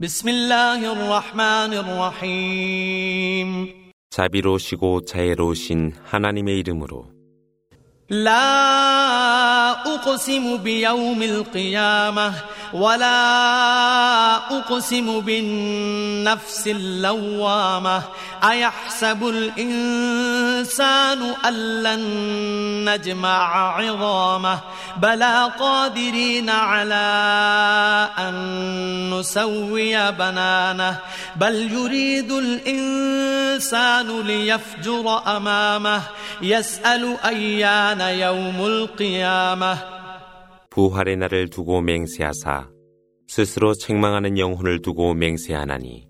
بسم الله الرحمن الرحيم 자비로우시고 자애로우신 하나님의 이름으로 لا أقسم بيوم القيامة ولا أقسم بالنفس اللوامة أيحسب الإنسان أن لن نجمع عظامه بلى قادرين على أن نسوي بنانه بل يريد الإنسان ليفجر أمامه يسأل أيان يوم القيامة 부활의 날을 두고 맹세하사 스스로 책망하는 영혼을 두고 맹세하나니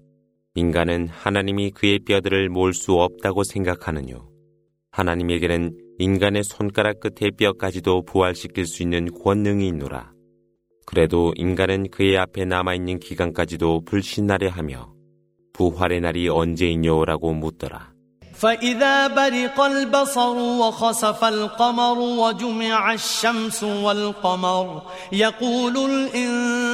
인간은 하나님이 그의 뼈들을 몰 수 없다고 생각하느뇨. 하나님에게는 인간의 손가락 끝의 뼈까지도 부활시킬 수 있는 권능이 있노라. 그래도 인간은 그의 앞에 남아있는 기간까지도 불신하려 하며 부활의 날이 언제이뇨라고 묻더라. فإذا برق البصر وخسف القمر وجمع الشمس والقمر يقول الإنسان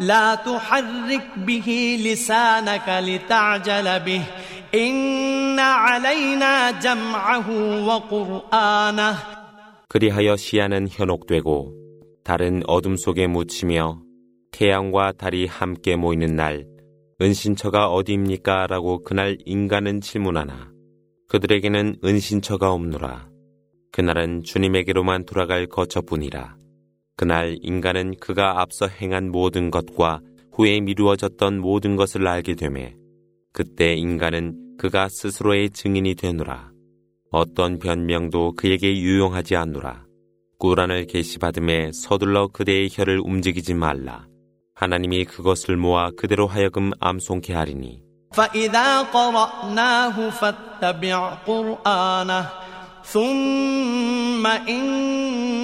لا تحرك به لسانك لتعجل به إن علينا جمعه وقرآنه 그리하여 시야는 현혹되고 달은 어둠 속에 묻히며 태양과 달이 함께 모이는 날 은신처가 어디입니까? 라고 그날 인간은 질문하나 그들에게는 은신처가 없노라. 그날은 주님에게로만 돌아갈 거처뿐이라. 그날 인간은 그가 앞서 행한 모든 것과 후에 미루어졌던 모든 것을 알게 되매 그때 인간은 그가 스스로의 증인이 되노라. 어떤 변명도 그에게 유용하지 않노라. 꾸란을 계시받음에 서둘러 그대의 혀를 움직이지 말라. 하나님이 그것을 모아 그대로 하여금 암송케 하리니 فإذا قرأناه فاتبع قرآنه ثم إن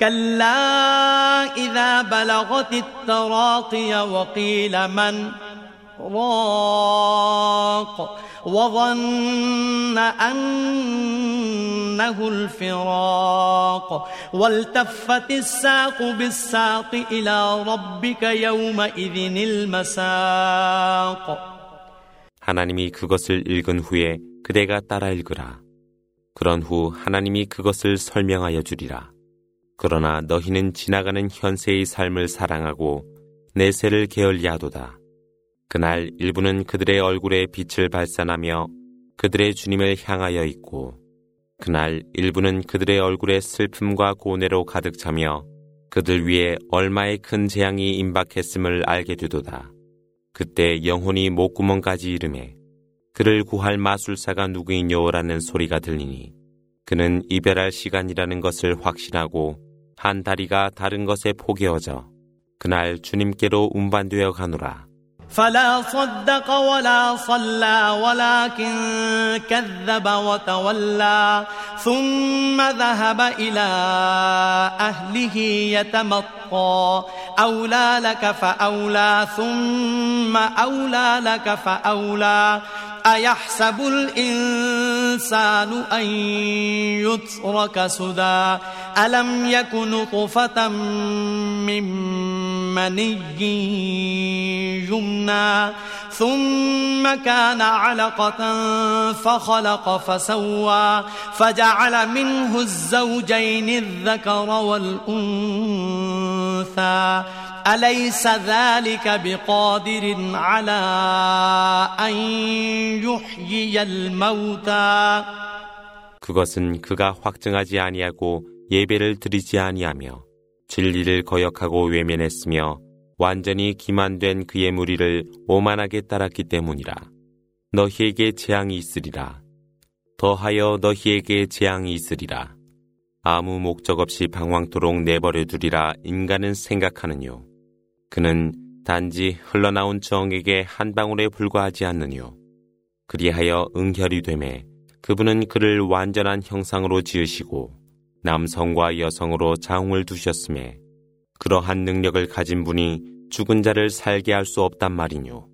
كلا إذا بلغت التراقي وقيل من راق وظن أنه الفراق والتفت الساق بالساق إلى ربك يومئذ المساق 하나님이 그것을 읽은 후에 그대가 따라 읽으라. 그런 후 하나님이 그것을 설명하여 주리라. 그러나 너희는 지나가는 현세의 삶을 사랑하고 내세를 게을리하도다. 그날 일부는 그들의 얼굴에 빛을 발산하며 그들의 주님을 향하여 있고 그날 일부는 그들의 얼굴에 슬픔과 고뇌로 가득 차며 그들 위에 얼마의 큰 재앙이 임박했음을 알게 되도다. 그때 영혼이 목구멍까지 이름에 그를 구할 마술사가 누구이뇨라는 소리가 들리니 그는 이별할 시간이라는 것을 확신하고 한 다리가 다른 것에 포개어져 그날 주님께로 운반되어 가노라. فلا صدق ولا صلى ولكن كذب وتولى ثم ذهب إلى أهله يتمطى أولى لك فأولى ثم أولى لك فأولى أيحسب الإنسان أن يترك سدى ألم يكن نطفة من مني يمنى ثم كان علقة فخلق فسوى فجعل منه الزوجين الذكر والأنثى أليس ذلك بقادر على أن يحيي الموتى 그것은 그가 확증하지 아니하고 예배를 드리지 아니하며 진리를 거역하고 외면했으며 완전히 기만된 그의 무리를 오만하게 따랐기 때문이라. 너희에게 재앙이 있으리라. 더하여 너희에게 재앙이 있으리라. 아무 목적 없이 방황토록 내버려 두리라 인간은 생각하느뇨. 그는 단지 흘러나온 정에게 한 방울에 불과하지 않느뇨. 그리하여 응결이 되매 그분은 그를 완전한 형상으로 지으시고 남성과 여성으로 장을 두셨음에 그러한 능력을 가진 분이 죽은 자를 살게 할 수 없단 말이뇨.